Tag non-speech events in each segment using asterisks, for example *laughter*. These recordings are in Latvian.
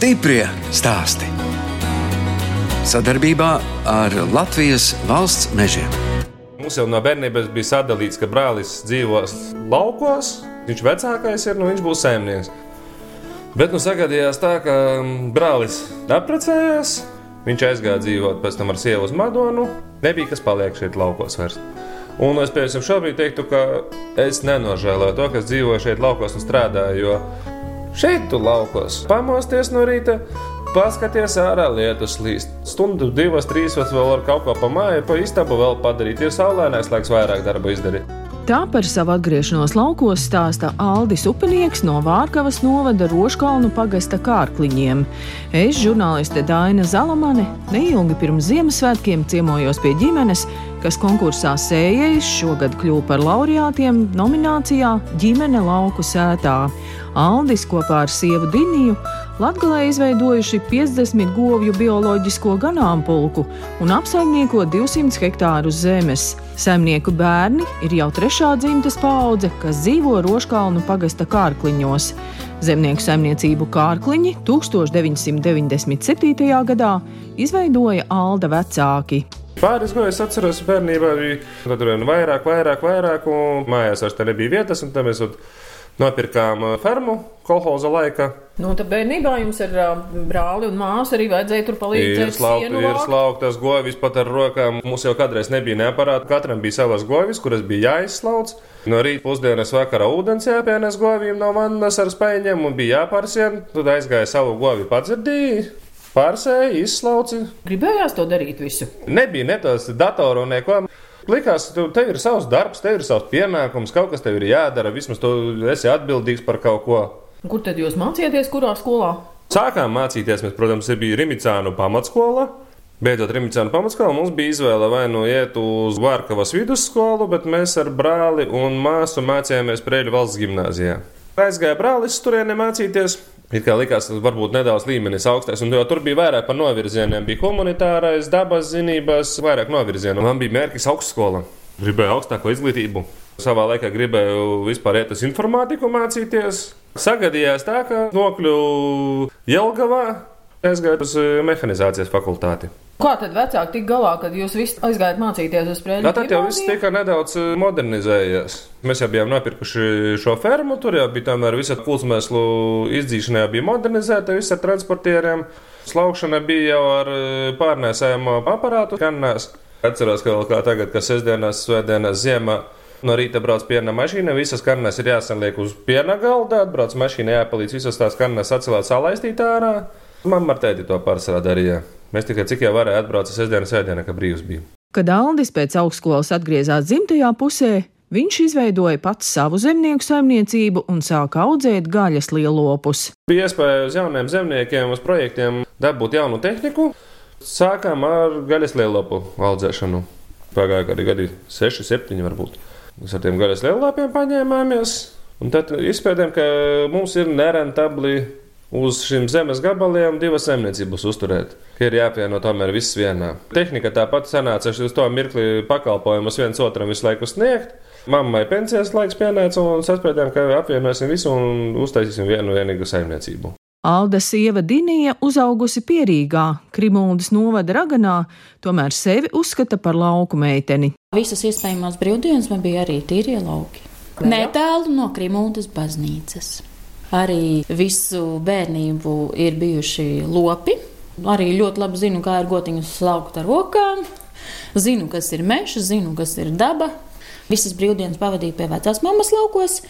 Stiprie stāsti. Sadarbībā ar Latvijas valsts mežiem. Mums jau no bērnības bija sadalīts, ka brālis dzīvos laukos, viņš vecākais ir, nu viņš būs saimnieks. Bet nu sagadījās tā, ka mm, brālis apprecējās, viņš aizgāja dzīvot pēc tam ar sievu uz Madonu. Nebija kas paliek šeit laukos vairs. Un es pieņemu, šobrīd teiktu, ka es nenožēloju to, kas dzīvo šeit laukos un strādā. Jo šeit, tu laukos, pamosties no rīta, paskaties ārā, lietus līst. Stundu, divas, trīs, vēl var kaut ko pa māju, pa istabu vēl padarīt. Ir saulēnais laiks vairāk darba izdarīt. Tā par savu atgriešanos laukos stāsta Aldis Upenieks no Vārkavas novada Roškalnu pagasta kārkliņiem. Es, žurnāliste Daina Zalamane, neilgi pirms Ziemassvētkiem ciemojos pie ģimenes, kas konkursā sējējis šogad kļuva par laureātiem nominācijā Ģimene lauku sētā. Aldis kopā ar sievu Diniju Latvijā izveidojuši 50 govju bioloģisko ganāmpulku un apsaimnieko 200 hektārus zemes. Saimnieku bērni ir jau trešā dzimtas paudze, kas dzīvo Roškalnu pagasta kārkliņos. Zemnieku saimniecību kārkliņi 1997. gadā izveidoja Alda vecāki. Pāris gājus, es atceros, bērnībā bija tur vien vairāk, vairāk, vairāk, un mājās vairs nebija vietas, un tad mēs nopirkām fermu kolhoza laika. Nu, tad bērnībā jums ir brāli un māsa arī vajadzēja tur palīdzēt. Ir, slaukt, ir slauktas govis pat ar rokām. Mums jau kādreiz nebija neaparāta. Katram bija savas govis, kuras bija jāizslauc. No rīta pusdienas vakarā ūdens jāpienes govīm no vannas ar spēļiem un bija jāpārsien. Tad aizgāja savu govi padzirdīju. Pārsēja, izslauci. Gribējās to darīt visu. Nebija ne tās datoru un neko. Likās, ka tev ir savs darbs, tev ir savs pienākums, kaut kas tev ir jādara, vismaz tu esi atbildīgs par kaut ko. Kur tad jūs mācījāties, kurā skolā? Sākām mācīties, mēs, protams, bija Rimicānu pamatskola. Beidzot, Rimicānu pamatskolā mums bija izvēle vai nu iet uz Vārkavas vidusskolu, bet mēs ar brāli un māsu mācījāmies Prēļu valsts gimnāzijā. Aizgāja brālis turieni mācīties, It kā likās, ka varbūt nedaudz līmenis augstāks, un tur bija vairāk par novirzieniem. Bija humanitārais, dabas zinības, vairāk novirzienu. Man bija mērķis augstskola. Gribēju augstāko izglītību. Savā laikā gribēju vispār iet uz informātiku mācīties. Sagadījās tā, ka nokļuvu Jelgavā, aizgāju uz mehanizācijas fakultāti. Kā tad vecāki tika galā, kad jūs visi aizgājāt mācīties uz Prēļu? Jā, tad jau viss tika nedaudz eh, modernizējies. Mēs jau bijām nopirkuši šo fermu, tur jau bija tomēr visa pulsmēslu izdzīšanā bija modernizēta, viss ar transportieriem. Slaukšana bija jau ar eh, pārnēsājumu aparātu kannās. Atceros, ka vēl kā tagad, ka sestdienās, svētdienās, ziemā. No rīta brauc piena mašīna, visas kannas ir jāsaliek uz piena galda, atbrauc mašīna, jāpalīdz visas tās kannas atcelēt salaistīt ārā. Mamma ar tēti to pārsvarā darīja. Mēs tikai cik jau varēja atbraukt sestdienas sēdienā, kad brīvs bija. Kad Aldis pēc augstskolas atgriezās dzimtajā pusē, viņš izveidoja pats savu zemnieku saimniecību un sāka audzēt gaļas lielopus. Bija iespēja uz jauniem zemniekiem, uz projektiem dabūt jaunu tehniku. Sākām ar gaļas lielopu audzēšanu. Pagāja kādi gadi, 6, 7 varbūt. Mēs ar tiem gaļas lielopiem paņēmāmies. Un tad izpētējām, ka mums ir nerentabli uz šiem zemes gabaliem divas saimniecības uzturēt. Ir jāapvieno tomēr viss vienā. Tehnika tāpat sanāca uz to mirkli pakalpojumus viens otram visu laiku sniegt. Mammai pensijas laiks pienāca un saspēdām, ka apvienosim visu un uztaisīsim vienu vienīgu saimniecību. Alda sieva Dinija uzaugusi Pierīgā, Krimuldas novada Raganā, tomēr sevi uzskata par lauku meiteni. Visas iespējamās brīvdienas man bija arī tīrie lauki. Netālu no Krimuldas baznīcas arī visu bērnību ir bijuši lopi. Arī ļoti labi zinu, kā ir gotiņus slaukt ar rokām. Zinu, kas ir mežs, zinu, kas ir daba. Visas brīvdienas pavadīju pie vecās mammas laukos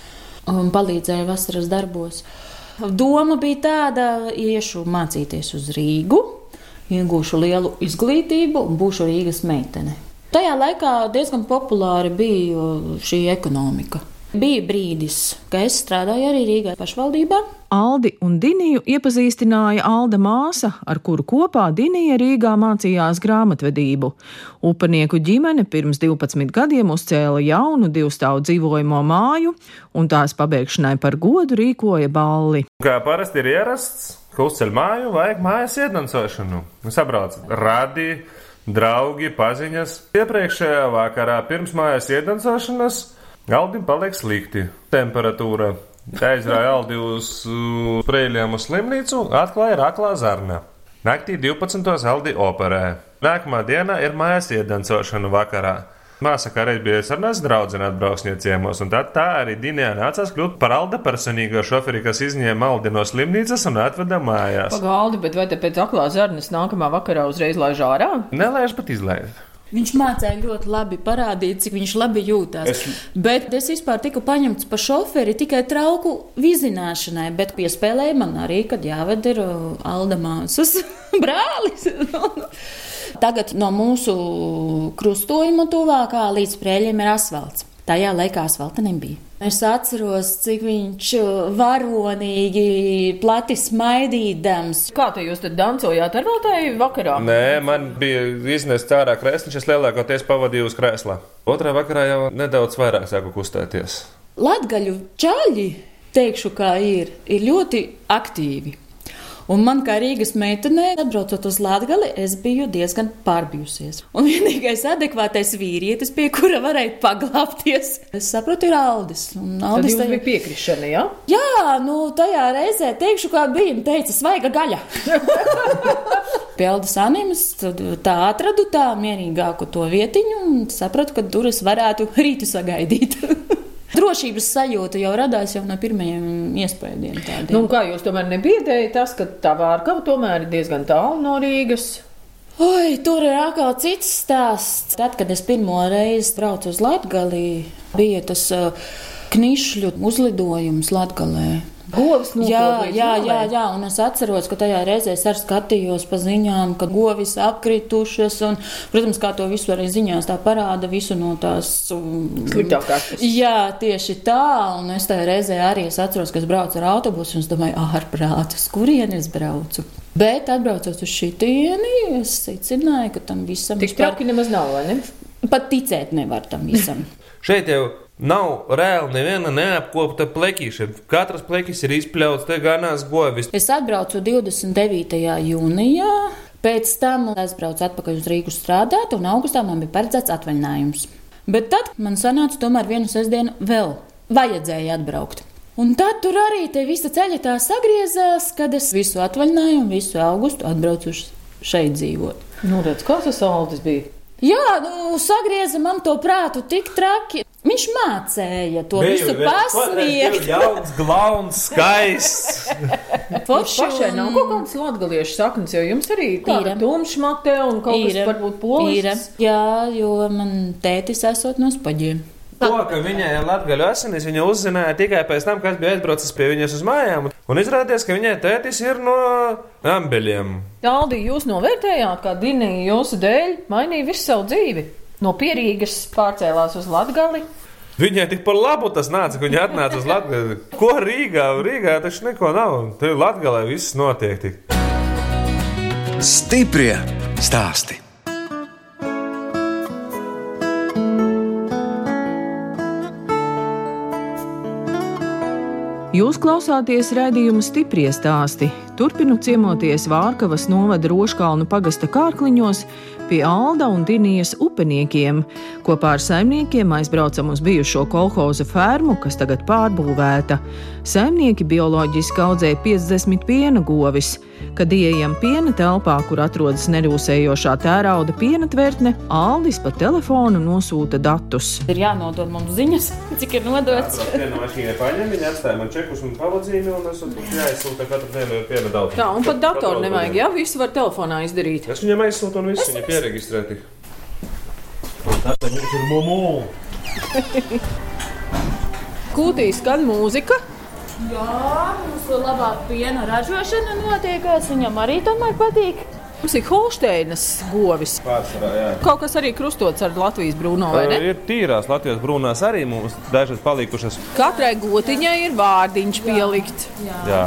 un palīdzēju vasaras darbos. Doma bija tāda, iešu mācīties uz Rīgu, iegūšu lielu izglītību un būšu Rīgas meitene. Tajā laikā diezgan populāra bija šī ekonomika. Bija brīdis, kad es strādāju arī Rīgā pašvaldībā. Aldi un Diniju iepazīstināja Alda māsa, ar kuru kopā Dinija Rīgā mācījās grāmatvedību. Upanieku ģimene pirms 12 gadiem uzcēla jaunu divstāvu dzīvojamo māju, un tās pabeigšanai par godu rīkoja balli. Kā parasti ir ierasts, ka uzceļ māju, vajag mājas iedancošanu. Sabrauc radi, draugi, paziņas. Iepriekšējā vakarā pirms mājas iedancošanas Galdim paliek slikti. Temperatūra Aizrāja Aldi uz uh, Prēļiem uz slimnīcu, atklāja raklā zarna. Naktī 12. Aldi operē. Nākamā diena ir mājas iedancošana vakarā. Māsa kādreiz bija sarunājusies draudzē, atbrauksniet ciemos, un tad tā arī Dienā nācās kļūt par Alda personīgo šoferi, kas izņēma Aldi no slimnīcas un atveda mājās. Pagaldi, bet vai te pēc aklā zarnas nākamā vakarā uzreiz laiž ārā? Nelaiž pat izlaist. Viņš mācīja ļoti labi parādīt, cik viņš labi jūtas. Es... Bet es vispār tiku paņemts par šoferi tikai trauku vizināšanai, bet piespēlēja man arī, kad jāved ir uh, Alda māsas *laughs* brālis. *laughs* Tagad no mūsu krustojuma tuvākā līdz prēļiem ir asfalts. Tajā laikā asfalta nebija. Es atceros, cik viņš varonīgi, plati smaidīdams. Kā te jūs tad dancojāt ar vēl tajā vakarā? Nē, man bija iznest ārā krēsliņš, es lielākoties pavadīju uz krēslā. Otrā vakarā jau nedaudz vairāk sāku kustēties. Latgaļu čaļi, teikšu, kā ir, ir ļoti aktīvi. Un man, kā Rīgas meitenei, atbraucot uz Latviju, es biju diezgan pārbijusies. Un vienīgais adekvātais vīrietis, pie kura varēja paglāpties, es saprotu, ir Aldis. Un Aldis tajā... bija piekrišana, jā? Ja? Jā, nu tajā reizē teikšu, kā bija, teica, svaiga gaļa. *laughs* Pie Aldas animas tā atradu tā mierīgāku to vietiņu un sapratu, ka tur es varētu rītu sagaidīt. *laughs* Drošības sajūta jau radās jau no pirmajiem iespējām. Nu, kā jūs tomēr nebiedējat tas, ka tā vārkava tomēr ir diezgan tālu no Rīgas? Oi, tur ir atkal cits stāsts. Tad, kad es pirmo reizi braucu uz Latviju, bija tas uh, knišļu uzlidojums Latvijā. Govs jā, jā, jā, jā, un es atceros, ka tajā reizē es arī skatījos pa ziņām, ka govis apkritušas, un, protams, kā to visu arī ziņās tā parāda, visu no tās um, sliktākās. Jā, tieši tā, un es tajā reizē arī es atceros, ka es braucu ar autobusu, un es domāju, ārprātus, kurien es braucu. Bet atbraucot uz šītieni, es secināju, ka tam visam ir. Tik traki nemaz nav, vai ne? Pat ticēt nevar tam visam. *laughs* Šeit jau Nav reāli neviena neapkopta plekīša. Katrs plekis ir izpļauts, te ganās govis. Es atbraucu 29. jūnijā. Pēc tam es braucu atpakaļ uz Rīgu strādāt, un augustā man bija paredzēts atvaļinājums. Bet tad man sanāca tomēr vienu sestdienu vēl vajadzēja atbraukt. Un tad tur arī te visa ceļa tā sagriezās, kad es visu atvaļinājumu, visu augustu atbraucu šeit dzīvot. Nu, redz, kāds tas aldis bija? Jā, nu, sagrieza man to prātu tik traki. Viņš mācīja to Biju, visu pasniegt. Jauns, glauns, skaists. *laughs* Forši pašai nav kaut kādas latgaliešu saknes, jo jums arī tāda tumšmate un kaut ir, kas varbūt polis. Jā, jo man tētis esot no spaģiem. To, ka viņai ir latgaļu asinis, viņa uzzināja tikai pēc tam, kad bija aizbraucis pie viņas uz mājām. Un izrādījās, ka viņai tētis ir no ambeļiem. Aldi, jūs novērtējāt, kā Dinija jūsu dēļ mainīja visu savu dzīvi? No Pierīgas pārcēlās uz Latgali. Viņai tik par labu tas nāca, ka viņa atnāca uz Latviju. Ko Rīgā? Rīgā taču neko nav. Tur Latvijā viss notiek. Tik. Stiprie stāsti. Jūs klausāties raidījuma stipri stāstī. Turpinu ciemoties Vārkavas novada Roškalnu pagasta kārkliņos pie Alda un Dinijas upeniekiem. Kopā ar saimniekiem aizbraucam uz bijušo kolhoza fermu, kas tagad pārbūvēta. Saimnieki bioloģiski audzē 50 piena govis. Kad ieejam piena telpā, kur atrodas nerūsējošā tērauda piena tvertne, Aldis pa telefonu nosūta datus. Ir jānodod mums ziņas, cik ir nodots. Tā mašīna paņem, viņa atstāja man čekus un pavadzīmi, un es jāizsūta katru dienu piena daudz. Tā, un pat datoru nevajag, jā, visu var telefonā izdarīt. Es viņam aizsūtu un visu viņa pieregistrēti. Tas *laughs* ir mumu. Kūtī skan mūzika. Jā, mums ir labāka piena ražošana notiekās. Viņam arī tomēr patīk. Mums ir Holsteinas govis. Pārsvarā, jā. Kaut kas arī krustots ar Latvijas brūno, vai ne? Ir tīrās Latvijas brūnās arī mums dažas palikušas. Katrai gotiņai ir vārdiņš pielikt. Jā. jā.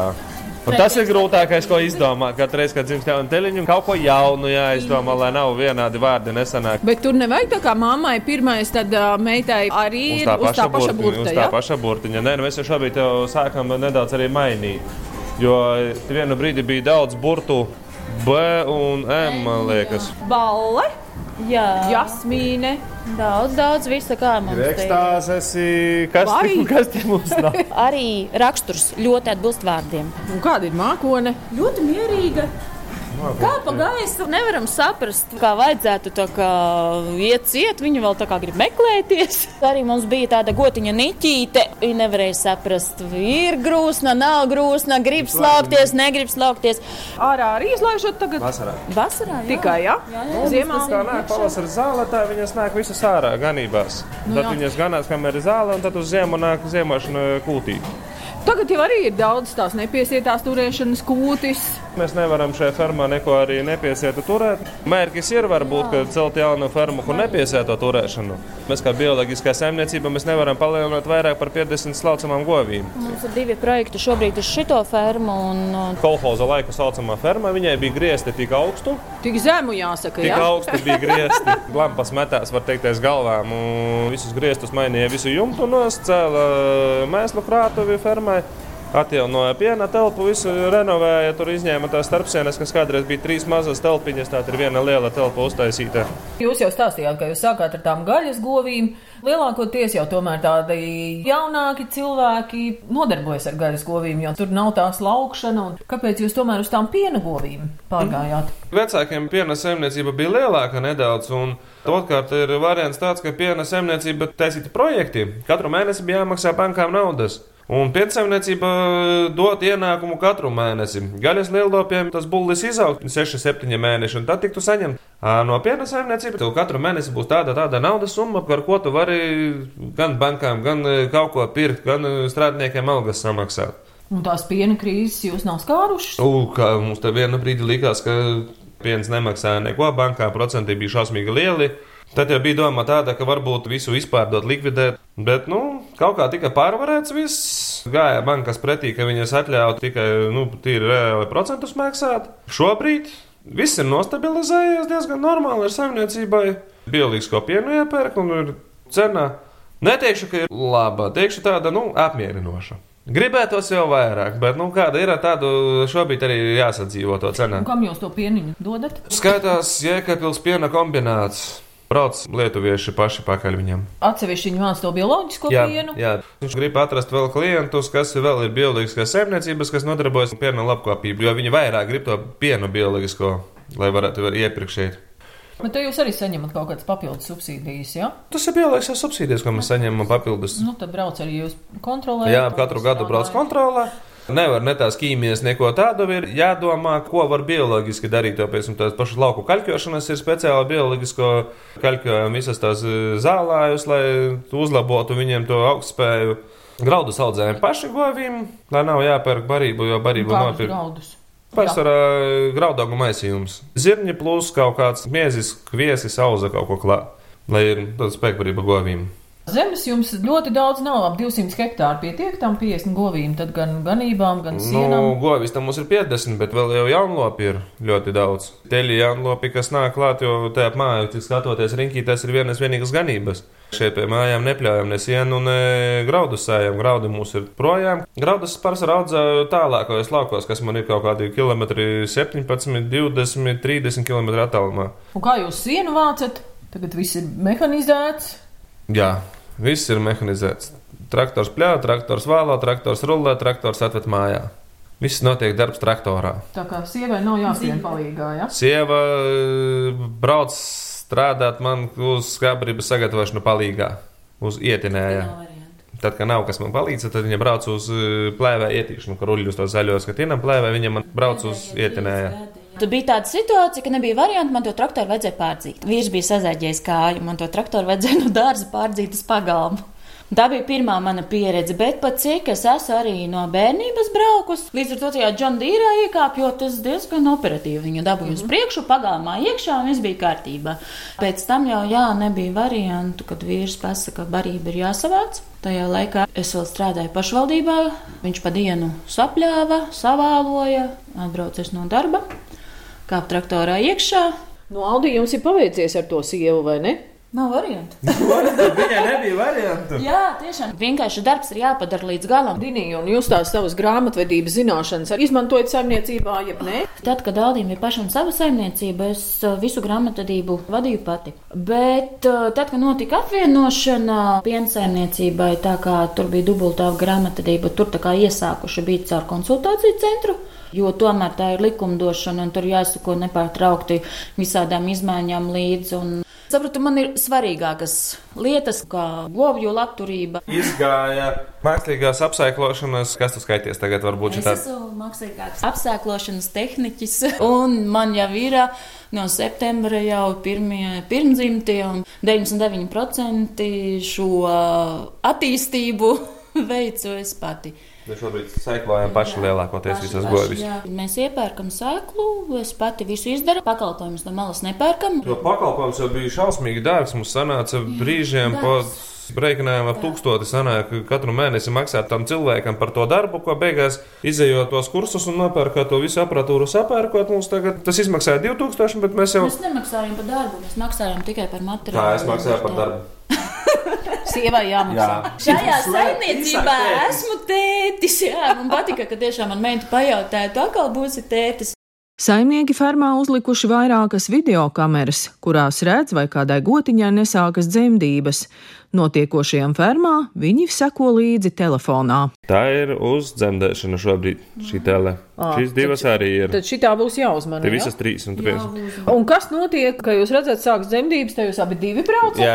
Un tas ir grūtākais, ko izdomāt. Katru reizi, kad dzimst jaunu teļiņu, kaut ko jaunu jāizdomā, lai nav vienādi vārdi nesanāk. Bet tur nevajag tā kā mammai pirmais, tad uh, meitai arī uz tā paša, paša burtiņa. Uz tā paša burtiņa. Nē, nu mēs jau šobrīd jau sākam nedaudz arī mainīt. Jo vienu brīdi bija daudz burtu B un M, man liekas. Balle. Jā, Jasmīne. daudz, daudz visa kā mums. Ekstāzes, kas, kas te mums nav? Arī raksturs ļoti atbilst vārdiem. Un kāda ir mākone? Ļoti mierīga. Kā pa gaisu nevaram saprast, kā vajadzētu tā kā iet ciet. Viņa vēl tā kā grib meklēties. *laughs* Arī mums bija tāda gotiņa niķīte. Viņa nevarēja saprast, ir grūsna, nav grūsna, grib slaukties, negrib slaukties. Ārā arī izlaižot tagad. Vasarā. Vasarā jā. Tikai, ja? Ziemā. Tā nāk pavasara zāle, tā viņas nāk visas ārā ganībās. Nu tad jā. viņas ganās, kamēr ir zāle, un tad uz ziemu nāk ziemošana kūtī. Tagad jau arī ir daudz tās nepiesietās turēšanas kūtis. Mēs nevaram šajā fermā neko arī nepiesietu turēt. Mērķis ir varbūt, ka celt jaunu fermu, kur nepiesieto turēšanu. Mēs kā bioloģiskā saimniecība mēs nevaram palielināt vairāk par 50 slaucamām govīm. Mums ir divi projekti šobrīd uz šito fermu. Un, uh, Kolhoza laiku saucamā ferma, viņai bija griezti tik augstu, Tik zemu jāsaka, tik ja? augstu bija griezti. *laughs* Lampas metās, var teikt, aiz galvām. un Visus griestus mainīja visu jumtu, noscēla mēslu krātuvi fermai. Atjaunoja piena telpu, visu renovēja, tur izņēma tās starpsienas, kas kādreiz bija trīs mazas telpiņas, tā ir viena liela telpa uztaisīta. Jūs jau stāstījāt, ka jūs sākāt ar tām gaļas govīm. Lielākoties jau tomēr tādi jaunāki cilvēki nodarbojas ar gaļas govīm, jo tur nav tās laukšana. Kāpēc jūs tomēr uz tām piena govīm pārgājāt? Vecākiem piena saimniecība bija lielāka nedaudz, un otrkārt ir variants tāds, ka piena saimniecība taisīta projekti. Katru mēnesi bija jāmaksā bankām naudas. Un piensaimniecība dod ienākumu katru mēnesi. Gaļas lielopiem tas bullis izaug 6, 7 mēneši, un tad tiktu saņemt. No piena saimniecības tev katru mēnesi būs tāda, tāda naudas summa, par ko tu vari gan bankām, gan e, kaut ko pirkt, gan e, strādniekiem algas samaksāt. Un tās piena krīzes jūs nav skārušas? Kā mums te vienu brīdi likās, ka piens nemaksāja neko, bankā procenti bija šausmīgi lieli. Tad jau bija doma tāda, ka varbūt visu izpārdot, likvidēt, bet, nu, kaut kā tika pārvarēts viss. Gāja bankas pretī, ka viņas atļauj tikai, nu, tīri reāli procentus maksāt. Šobrīd viss ir nostabilizējies diezgan normāli ar saimniecībai. Bioloģisko pienu iepērk un ir cena. Neteikšu, ka ir laba, teikšu tāda, nu, apmierinoša. Gribētos jau vairāk, bet, nu, kāda ir tāda, šobrīd arī jāsadzīvo to cenā. Un kam jūs to pieniņu dodat? Skaitās Jēkabils piena kombināts. Brauc lietuvieši paši pakaļ viņam. Atsevišķi viņi māca to bioloģisko Jā, pienu. jā, viņš grib atrast vēl klientus, kas vēl ir bioloģiskās saimniecības, kas nodarbojas ar piena labklājību, jo viņi vairāk grib to pienu bioloģisko, lai varētu var iepirkt šeit. Bet jūs arī saņemat kaut kādas papildus subsīdijas, jā? Tas ir bioloģiskās subsīdijas, ko mēs saņemam papildus. Nu, tad brauc arī jūs kontrolējat. Jā, katru gadu brauc kontrolē. Nevar ne tās ķīmijas, neko tādu ir jādomā, ko var bioloģiski darīt. Tāpēc un tās pašas lauku kaļķošanas ir speciāli bioloģisko kaļķojumu, visas tās e, zālājus, lai uzlabotu viņiem to augstspēju. Graudus audzējam paši govīm, lai nav jāpērk barību, jo barību nopirkt. Pārsvarā graudaugu maisījums. Zirņi plus kaut kāds miezis, kviesis, auza kaut ko klāt, lai ir tāda spēkbarība govīm. Zemes jums ļoti daudz nav, ap 200 hektāru pietiek tam 50 govīm, tad gan ganībām, gan sienām. Nu, govis tam mums ir 50, bet vēl jau jaunlopi ir ļoti daudz. Teļi jaunlopi, kas nāk klāt, jo te ap māju, tik skatoties riņķī, tas ir vienas vienīgas ganības. Šeit pie mājām nepļaujam ne sienu, ne graudus sējam. Graudi mūs ir projām. Graudus pārsvarā audzē tālākajos laukos, kas man ir kaut kādi kilometri 17, 20, 30 km attālumā. Un kā jūs sienu vācat? Tagad viss ir mehanizēts. Jā, viss ir mehanizēts. Traktors pļāva, traktors vālo, traktors rullē, traktors atved mājā. Viss notiek darbs traktorā. Tā kā sievai nav jāsien palīgā, ja? Sieva eh, brauc strādāt man uz skabrības sagatavošanu palīgā, uz ietinēja. Tad, kad nav kas man palīdz, tad viņa brauc uz eh, plēvē ietīšanu, kur ruļļus to zaļo skatīnam plēvē, viņa man brauc uz ietinēja. Tad bija tāda situācija, ka nebija variantu, man to traktoru vajadzēja pārdzīt. Vīrs bija sazēģējis kāju, man to traktoru vajadzēja no dārza pārdzīt uz pagalmu. Tā bija pirmā mana pieredze, bet pat cik es esmu arī no bērnības braukus, līdz ar to tajā Džona Dīrā iekāpjot, es diezgan operatīvi viņu dabūju uz priekšu, pagalmā iekšā un viss bija kārtībā. Pēc tam jau, jā, nebija variantu, kad vīrs pasaka, ka barība ir jāsavāc. Tajā laikā es vēl strādāju pašvaldībā, viņš pa dienu sapļāva, savāloja, atbraucis no darba, kāp traktorā iekšā. No Aldi jums ir paveicies ar to sievu, vai ne? Nav variantu. *laughs* Viņai nebija variantu. Jā, tiešām. Vienkārši darbs ir jāpadara līdz galam. Dinija, un jūs tās savas grāmatvedības zināšanas arī izmantojat saimniecībā, jeb ne? Tad, kad Aldīm bija pašam sava saimniecība, es uh, visu grāmatvedību vadīju pati. Bet uh, tad, kad notika apvienošana piensaimniecībai, tā kā tur bija dubultā grāmatvedība, tur tā kā iesākuši bija caur konsultāciju centru. Jo tomēr tā ir likumdošana, un tur jāsako nepārtraukti visādām izmaiņām līdzi. Un Sapratu, man ir svarīgākas lietas, kā govju labturība. Izgāja mākslīgās apsaiklošanas, kas tas skaities tagad, varbūt Es esmu mākslīgāks apsēklošanas tehniķis, *laughs* un man jau ir no septembra jau pirmie pirmdzimtie, un 99% šo attīstību *laughs* veicu es pati. Mēs šobrīd sēklājam paši lielākoties visas govis. Mēs iepērkam sēklu, es pati visu izdaru, pakalpojumus no malas nepērkam. Jo pakalpojums jau bija šausmīgi dārgs. Mums sanāca brīžiem pat Reikinājām ap tūkstoti sanāk katru mēnesi maksāt tam cilvēkam par to darbu, ko beigās izējot tos kursus un nopērkot to visu aparatūru, sapērkot. Mums tagad tas izmaksāja 2000, bet mēs jau. Mēs nemaksājam par darbu, mēs maksājam tikai par materiālu. Tā es maksāju par darbu. Sievai jāmaksā. Jā. Šajā saimniecībā esmu tētis. Jā, man patika, ka tiešām man meita pajautāja, tu atkal būsi tētis. Saimnieki fermā uzlikuši vairākas video kameras, kurās redz, vai kādai gotiņai nesākas dzemdības. Notiekošajam fermā viņi seko līdzi telefonā. Tā ir uzdzemdēšana šobrīd, šī tele. Ā, Šīs divas arī ir. Tad šitā būs jāuzmanā. Te visas trīs un trīs. Un kas notiek, kad jūs redzat, sākas dzemdības, te jūs abi divi braucat?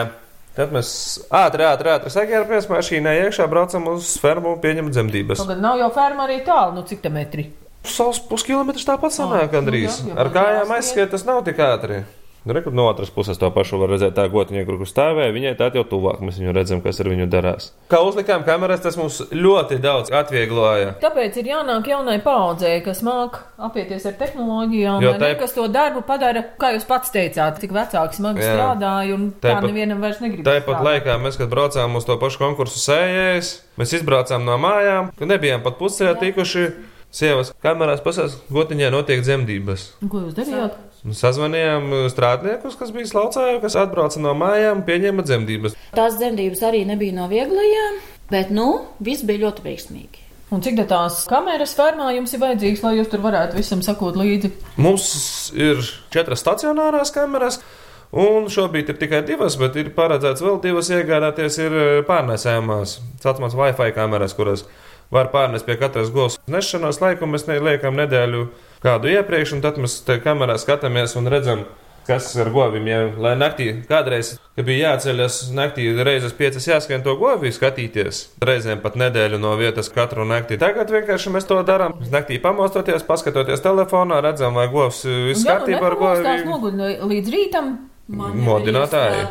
Tad mēs ātri, ātri, ātri saģērbamies mašīnā, iekšā braucam uz fermu un pieņemam dzemdības. Tagad nav jau ferma arī tālu, nu cik te metri? Savs puskilometrs tāpat sanāk gandrīz. nu Ar kājām aizskriet, tas nav tik ātri. Rekur no otras puses to pašu var redzēt. Tā gotiņa, kur kur stāvēja, viņai tā jau tuvāk. Mēs viņu redzam, kas ar viņu darās. Kā uzlikām kameras, tas mums ļoti daudz atviegloja. Tāpēc ir jānāk jaunai paudzei, kas māk apieties ar tehnoloģijām, Jo tai- kas to darbu padara, kā jūs pats teicāt, cik vecāki smagi Jā. strādāja, un tā Tāpat- nevienam vairs negrib. Tāpat laikā mēs, kad braucām uz to pašu konkursu sējēs, mēs izbraucām no mājām, kad nebijām pat pusceļā tikuši. Sievas kamerās pasās, gotiņā notiek dzemdības. Ko jūs darījāt? Un Sazvanījām strādniekus, kas bija slaucēji, kas atbrauca no mājām, pieņēma dzemdības. Tās dzemdības arī nebija no vieglajām, bet, nu, viss bija ļoti veiksmīgi. Un cik tā tās kameras fermā jums ir vajadzīgas, lai jūs tur varētu visam sakot līdzi? Mums ir četras stacionārās kameras. Un šobrīd ir tikai divas, bet ir paredzēts vēl divas iegādāties. Ir eh, pārnēsājumās, tā saucamās Wi-Fi kameras, kuras var pārnest pie katras govs nešanās laiku. Mēs neliekam nedēļu kādu iepriekš, un tad mēs te kamerā skatāmies un redzam, kas ar govīm jau lai naktī. Kādreiz, kad bija jāceļas naktī, reizes piecas jāskan to govī skatīties. Reizēm pat nedēļu no vietas katru nakti. Tagad vienkārši mēs to darām. Naktī pamostoties, paskatoties telefonā, redzam, vai govs viss kārtībā ar govīm. līdz rītam. Modinātāji.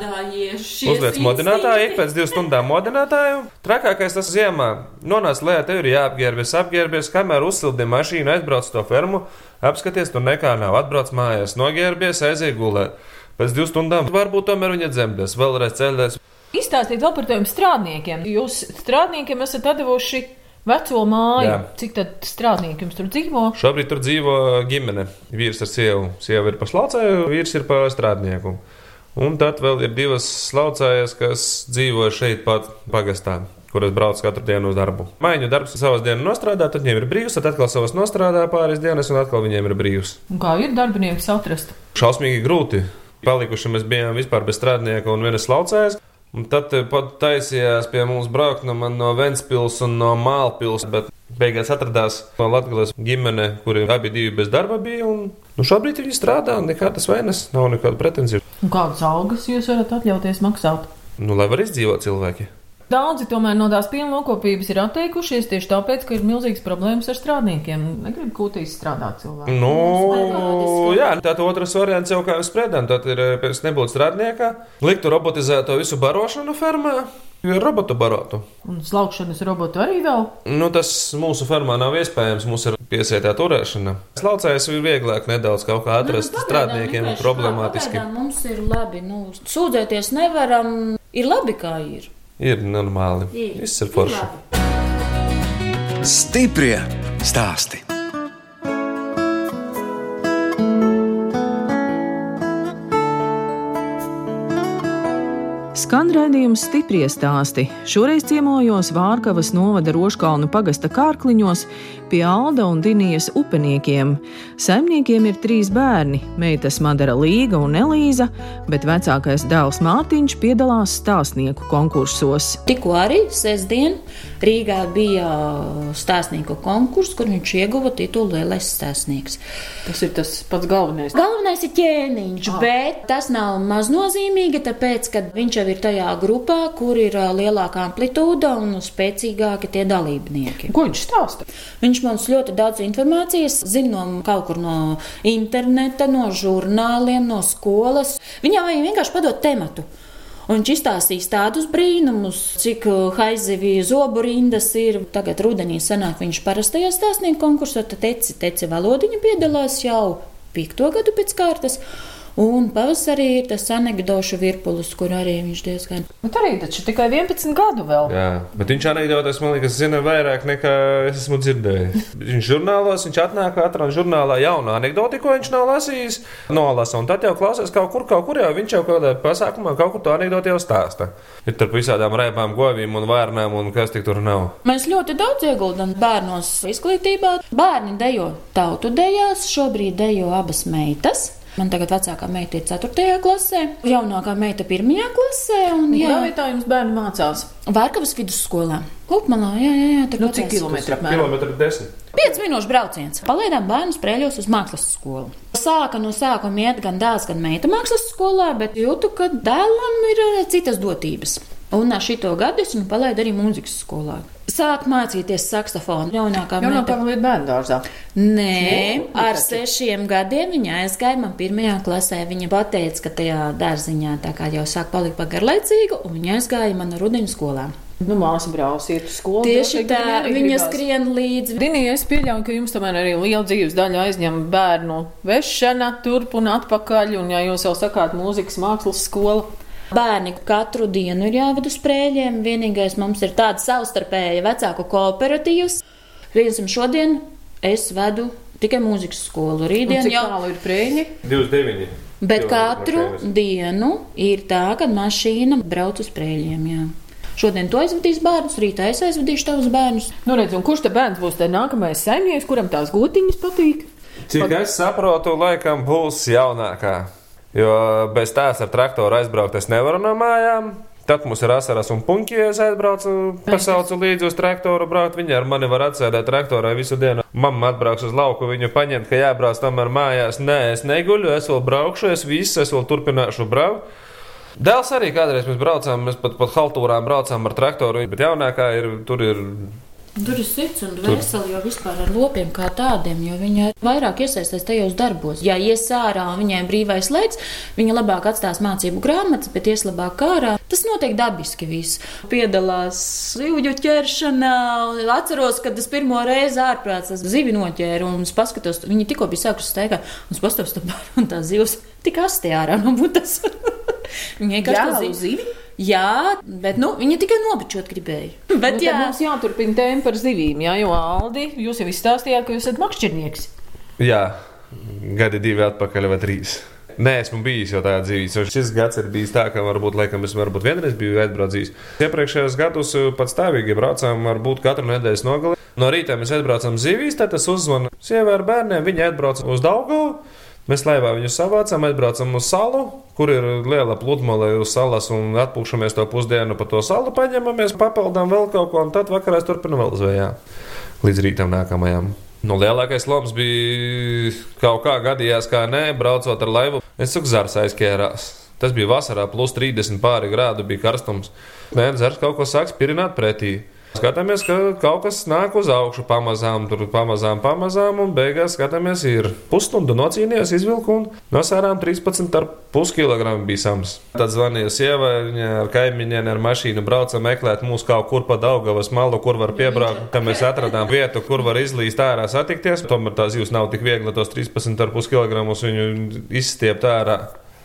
Uzliec modinātāju, ik pēc divām stundām modinātāju. Trakākais tas ziemā. Nonāc lejā, tev ir jāapģērbies, apģērbies, kamēr uzsildi mašīnu, aizbrauc to fermu, apskaties, tur nekā nav. Atbrauc mājās, nogērbies, aiziet gulēt. Pēc divām stundām varbūt tomēr viņa dzemdēs, vēlreiz ceļties. Izstāstiet vēl par tiem strādniekiem. Jūs strādniekiem esat devuši veco māju. Jā. Cik tad strādnieki jums tur dzīvo? Šobrīd tur dzīvo ģimene. Vīrs ar sievu. Sieva ir pa slaucēju, vīrs ir pa strādnieku. Un tad vēl ir divas slaucējas, kas dzīvo šeit pat pagastā. Kuras brauc katru dienu uz darbu. Maiņu darbs savas dienas nostrādā, tad viņiem ir brīvs, tad atkal savas nostrādā pāris dienas, un atkal viņiem ir brīvs. Un kā ir darbinieks atrast? Šausmīgi grūti. Palikuši mēs bijām vispār bez strādnieka un vienas slaucējas. Un tad pat taisījās pie mums braukt no, man no Ventspils un no Mālpils, bet beigās atradās no Latvijas ģimene, kuri abi divi bez darba bija. Un, nu, šobrīd viņi strādā, nekādas vainas, nav nekāda pretenzija. Un kādas algas jūs varat atļauties maksāt? Nu, lai var izdzīvot cilvēki. Daudzi tomēr no tās pienlokopības ir atteikušies tieši tāpēc, ka ir milzīgas problēmas ar strādniekiem. Negrib kūtīs strādāt cilvēki. Nu, Periodiski. jā, tad otrs variants jau kā mēs spriedām, tad ir eh, pēc nebūt strādnieka, liktu robotizēto visu barošanu fermā, ir robotu barotu. Un slaukšanas robotu arī vēl. Nu, tas mūsu fermā nav iespējams. Mums ir piesietā turēšana. Slaucējs ir vieglāk nedaudz kaut kā atrast. Nu, Strādniekiem ir vienkārši problemātiski. Mums ir labi, nu, sūdzēties nevaram. Ir labi, kā ir. Ir normāli. Ir. Viss ir forši. labi. Stiprie stāsti. Skan redzējums stipri stāsti. Šoreiz ciemojos Vārkavas novada Roškalnu pagasta kārkliņos pie Alda un Dinijas upeniekiem. Saimniekiem ir trīs bērni - meitas Madara Līga un Elīza, bet vecākais dēls Mārtiņš piedalās stāstnieku konkursos. Tikko arī sestdien Rīgā bija stāstnieku konkurss, kur viņš ieguva titulu Lielais stāstnieks. Tas ir tas pats galvenais. Galvenais ir ķēniņš, ah. bet tas nav maznozīmīgi, tāpēc, ka viņš jau ir tajā grupā, kur ir lielākā amplitūda un spēcīgāki tie dalībnieki. Ko viņš stāsta? Viņš mums ļoti daudz informācijas zina no kaut kur no interneta, no žurnāliem, no skolas. Viņam vajag vienkārši padot tematu. Un viņš izstāstīs tādus brīnumus, cik uh, haizivī zobu rindas ir. Tagad rudenī sanāk viņš parastajā stāstnieku konkursā, tad teci, teci valodiņa piedalās jau piekto gadu pēc kārtas. Un pavasarī ir tas anekdošu virpulis, kur arī viņš diezgan. Bet arī taču tikai 11 gadu vēl. Jā, bet viņš anekdotas, man liekas, zina vairāk nekā es esmu dzirdējis. Viņš žurnālos, viņš atnāk atrod žurnālā jaunu anekdoti, ko viņš nav lasījis, nolasa. Un tad jau klausās kaut kur, kaut kur jau viņš jau kaut kādā pasākumā kaut kur to anekdoti jau stāsta. Ir starp visādām rēpām, govīm un vārnām un kas tik tur nav. Mēs ļoti daudz ieguldam bērnos izglītībā. Bērni dejo tautu dejās, šobrīd dejo abas meitas. Man tagad vecākā meita ir 4. klasē, jaunākā meita 1. klasē. Un, jā, jā tā jums bērni mācās? Vārkavas vidusskolā. Lūkmalā, jā, jā, jā. Nu, cik kilometri apmēram? Kilometri desmit. 5 minūšu brauciens. Palaidām bērnu sprēļos uz mākslas skolu. Sāka no sākuma iet gan dēls, gan meita mākslas skolā, bet jūtu, ka dēlam ir eh, citas dotības. Un ar šito gadu es viņu palaidu arī mūzikas skolā. Sāk mācīties saksofonu. Jaunākā jau no tā bija bērnu dārzā. Nē, nu, ar sešiem gadiem viņa aizgāja man pirmajā klasē. Viņa pateica, ka tajā dārziņā tā kā jau sāk palikt pagarlaicīga, un viņa aizgāja man rudeņu skolā. Nu, māsa brauc iet uz skolu. Tieši tā, viņa skrien līdzi. Dinija, es pieļauju, ka jums tomēr arī liela dzīves daļa aizņem bērnu vešana turp un atpakaļ, un ja jūs jau sakāt mūzikas mākslas skola. Bērni katru dienu ir jāved uz sprēļiem. Vienīgais mums ir tāds savstarpēji vecāku kooperatīvs. Piemēram, šodien es vedu tikai mūzikas skolu. Rītdien jau tālu ir prēļi. 29. Bet katru dienu ir tā, ka mašīna brauc uz prēļiem. Jā. Šodien to aizvedīs bērnus, rītā es aizvedīšu tavus bērnus. Nu, redz, kurš tad bērns būs nākamais saimnieks, kuram tās gotiņas patīk? Cik Pat... es saprotu, laikam būs jaunākā. Jo bez tās ar traktoru aizbraukt es nevaru no mājām. Tad mums ir asaras un puņķi, ja es aizbraucu, pasaucu līdzi uz traktoru braukt. Viņi ar mani var atsēdēt traktorā visu dienu. Mamma atbrauks uz lauku, viņu paņemt, ka jābrauc tomēr mājās. Nē, es neguļu, es vēl braukšu, es visu, es vēl turpināšu braukt. Dēls arī kādreiz mēs braucām, mēs pat, pat haltūrām braucām ar traktoru, bet jaunākā ir, tur ir Tur ir sirds un dvēseli jau vispār ar lopiem kā tādiem, jo viņa vairāk iesaistās tajos darbos. Ja ies ārā un viņai brīvais laiks, viņa labāk atstās mācību grāmatas, bet ies labāk ārā. Tas notiek dabiski viss. Piedalās zivju ķeršanā. Atceros, kad es pirmo reizi ārprāts zivi noķēru un paskatos, viņi tikko bija sākuši steigāt, un tam *laughs* bērnu un tās zivs tik astē ārā no butas. Viņai kā tāda zivi? Jā, bet nu, viņa tikai nobučot gribēja. *laughs* Bet, nu, jā, mums jāturpina tēma par zivīm, jā, jo Aldi, jūs jau izstāstījāt, ka jūs esat makšķernieks. Jā, gadi divi atpakaļ vai trīs. Nē, esmu bijis jau tādā dzīvē. Šis gads ir bijis tā, ka varbūt, laikam, es varbūt vienreiz biju aizbraucis. Iepriekšējos gados pat stāvīgi braucām, varbūt katru nedēļas nogali. No rīta mēs aizbraucam zivīs, tad es uzzvanu sievai ar bērniem, viņi atbrauc uz Daugavu. Mēs laivā viņu savācām, aizbraucam uz salu, kur ir liela pludmale uz salas un atpūšamies to pusdienu pa to salu, paņemamies, papildām vēl kaut ko, un tad vakarā turpinam vēl zvejā līdz rītam nākamajam. Nu, lielākais loms bija kaut kā gadījās, kā nē, braucot ar laivu. Es saku, zars aizķērās. Tas bija vasarā, plus 30 pāri grādu bija karstums. Nē, zars kaut ko sāks pirināt pretī. Skatāmies, ka kaut kas nāk uz augšu pamazām, tur pamazām, pamazām, un beigās skatāmies, ir pusstundu nocīnījies, izvilku un nosērām 13,5 kg bija sams. Tad zvanīja sievai, viņa ar kaimiņiem ar mašīnu brauca meklēt mūs kaut kur pa Daugavas malu, kur var piebraukt. Tad mēs atradām vietu, kur var izlīst ārā satikties. Tomēr tās jūs nav tik viegli tos 13,5 kg viņu izstiept ārā.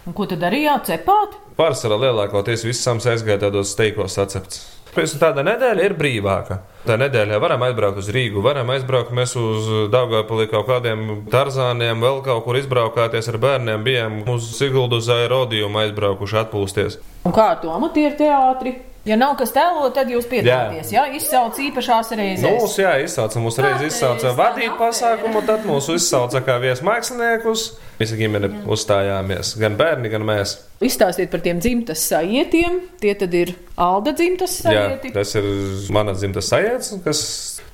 Un ko tad darījāt? Cepāt? Pārsvarā lielākoties viss sams aizgāja tādos steikos sacepts. Pēc tam tāda nedēļa ir brīvāka. Tā nedēļā varam aizbraukt uz Rīgu, varam aizbraukt mēs uz Dāngāpili kaut kādiem tarzāniem, vēl kaut kur izbraukāties ar bērniem. Bijām uz Siguldu Zairodījumu aizbraukuši atpūsties. Un kā to amatieru teātri? Ja nav kas tēlo, tad jūs piedalāties. Jā, jā izsauc īpašās reizes. Nu, mūs, jā, izsauca. Mūs reiz izsauca vadīt pasākumu, tad mūs izsauca kā viesmāksliniekus. Visa ģimene uzstājāmies, gan bērni, gan mēs. Izstāstiet par tiem dzimtas sajietiem. Tie tad ir Alda dzimtas sajieti. Jā, tas ir mana dzimtas sajēts, kas,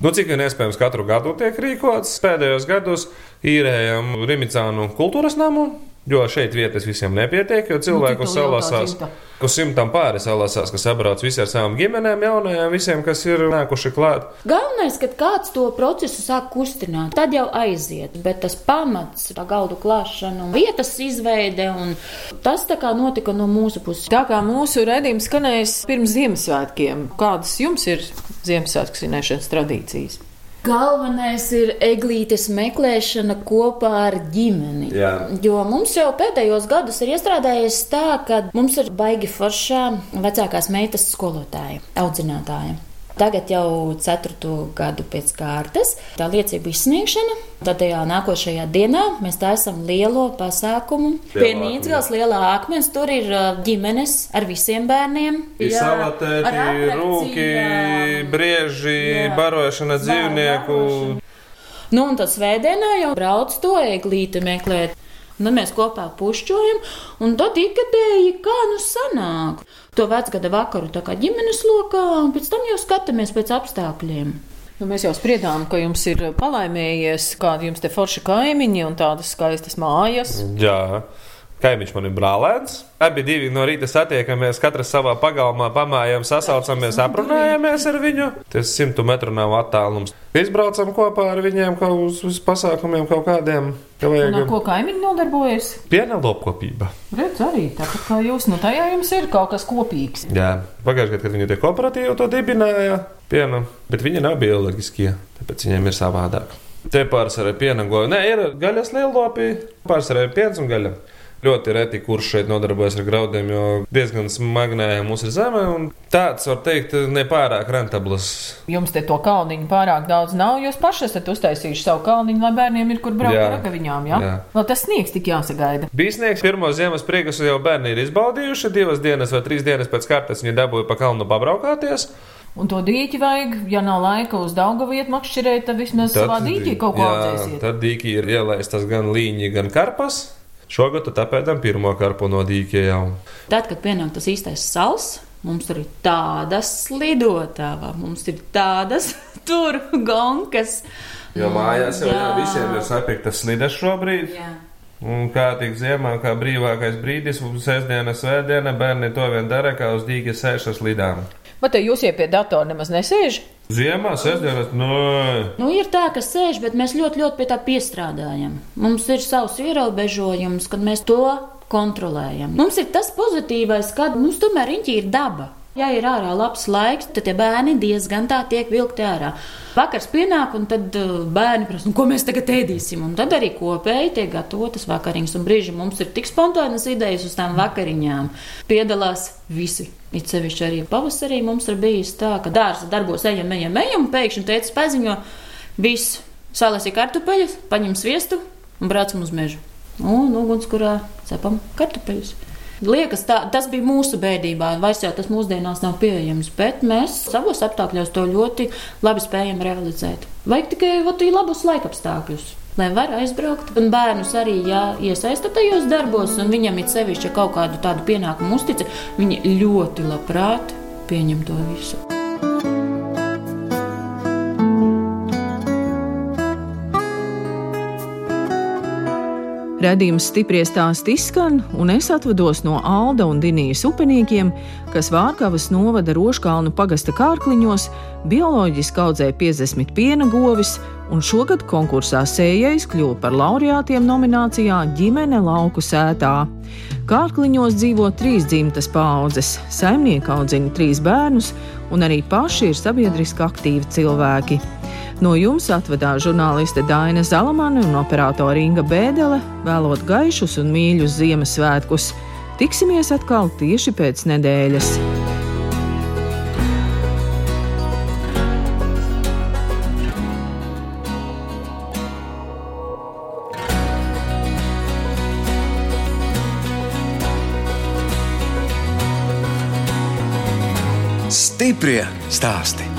nu, cik vien iespējams, katru gadu tiek rīkots. Pēdējos gados īrējam Rimicānu kultūras namu, jo šeit vietas visiem nepietiek, jo cilvēku Nu, salasās. Uz simtam pāri salasās, kas sabrauc visi ar savām ģimenēm, jaunajām, visiem, kas ir nākuši klāt. Galvenais, kad kāds to procesu sāk kustināt, tad jau aiziet. Bet tas pamats, tā galdu klāšana, un vietas izveide, un tas tā kā notika no mūsu puses. Tā kā mūsu redzējums skanēs pirms Ziemassvētkiem, kādas jums ir Ziemassvētku svinēšanas tradīcijas? Galvenais ir eglītes meklēšana kopā ar ģimeni. Jā. Jo mums jau pēdējos gados ir iestrādājies tā, ka mums ir baigi foršā vecākās meitas skolotāja, audzinātāja. Tagad jau ceturto gadu pēc kārtas tā liecība izsniegšana. Tad tajā nākošajā dienā mēs taisām lielo pasākumu. Pie Lielā Nīcgals lielā akmens tur ir uh, ģimenes ar visiem bērniem. Ir atrakcijām. rūki, brieži, Jā. barošana dzīvnieku. Nu, un tad svētdienā jau brauc to eglīti meklēt. Un Tad mēs kopā pušķojam, un tad ikgadēji kā nu sanāk. To vecgada vakaru tā kā ģimenes lokā, un pēc tam jau skatāmies pēc apstākļiem. Nu, mēs jau spriedām, ka jums ir palaimējies, kādi jums te forši kaimiņi un tādas skaistas mājas. Jā. Kaimiņš man ir brālēns. Abi divi no rīta satiekamies, katrs savā pagalmā, pamājam, sasaucamies, aprunājamies ar viņu. Tas simtu metru nav attālums. Izbraucam kopā ar viņiem kaut uz, uz pasākumiem, kaut kādiem. Ka Un ar vajag ko kaimiņi nodarbojas? piena lopkopība. Redz, arī tāpat kā jūs, nu tajā jums ir kaut kas kopīgs. Jā, pagājušajā gadā, kad viņi tie kooperatīvi to dibināja, piena, bet viņi nav bioloģiskie, tāpēc viņiem ir savādāk. Te pārsvarā piena goja. Nē, ir gaļas lielopi, pārsvarā piens un gaļa. Ļoti reti, kurš šeit nodarbojas ar graudiem, jo diezgan smagnēja mums ir zeme. un Tāds, var teikt, nepārāk rentabls. Jums te to kalniņu pārāk daudz nav. Jūs paši esat uztaisījuši savu kalniņu, lai bērniem ir kur braukt ar ragaviņām. Ja? Jā. Vēl tas sniegs tik jāsagaida. Bīsnieks pirmo ziemas priekus jau bērni ir izbaudījuši. Divas dienas vai trīs dienas pēc kārtas viņi dabūja pa kalnu pabraukāties. Un to dīķi vajag, ja nav laika uz daugu vietu makšķerēt, tad vismaz savā dīķī kaut ko jā, audzēsiet. Tad dīķi ir ielaistas gan līņi, gan karpas. Šogad tāpēc pirmo karpu no dīķa jau. Tad, kad pienāk tas īstais sals, mums tur ir tādas slidotavas, mums ir tādas *laughs* tur gonkas. Jo mājās jau jā. Jā. visiem ir sapirktas slides šobrīd. Jā. Un kā tik ziemā, kā brīvākais brīdis, sestdiena, svētdiena, bērni to vien dara, kā uz dīķa sēž ar slidām. Bet te jūs jau pie datora nemaz nesēž. Ziemā, sestdienas, nu, Nu, ir tā, ka sēž, bet mēs ļoti, ļoti pie tā piestrādājam. Mums ir savs ierobežojums, kad mēs to kontrolējam. Mums ir tas pozitīvais, ka mums tomēr riņķī ir daba. Ja ir ārā labs laiks, tad tie bērni diezgan tā tiek vilkti ārā. Vakars pienāk, un tad uh, bērni prasa, nu, ko mēs tagad ēdīsim. Un tad arī kopēji tiek gatavotas vakariņas. Un brīži mums ir tik spontānas idejas uz tām vakariņām. Piedalās visi. It sevišķi arī pavasarī mums ir bijis tā, ka dārza darbos ejam, ejam, ejam, un pēkšņi teica paziņo, viss, salēsi kartupeļus, paņem sviestu un braucam uz mežu. Un ugunskurā cepam kartupeļus. Liekas, tā, tas bija mūsu bērnībā, vairs jau tas mūsdienās nav pieejams, bet mēs savos apstākļos to ļoti labi spējam realizēt. Vajag tikai vat, labus laikapstākļus. Lai var aizbraukt, un bērnus arī jā, iesaista tajos darbos, un viņam ir sevišķi kaut kādu tādu pienākumu uztica, viņi ļoti labprāt pieņem to visu. Radījums stipri stāst izskan, un es atvados no Alda un Dinijas upeniekiem, kas Vārkavas novada Roškalnu pagasta kārkliņos, bioloģiski audzēja 50 piena govis, un šogad konkursā sējais kļuva par laureātiem nominācijā ģimene lauku sētā. Kārkliņos dzīvo trīs dzimtas paudzes, saimnieki audzina trīs bērnus, un arī paši ir sabiedriski aktīvi cilvēki. No jums atvedās žurnāliste Daina Zalamane un operātora Inga Bēdelē, vēlot gaišus un mīļus Ziemassvētkus. Tiksimies atkal tieši pēc nedēļas! Stiprie stāstī!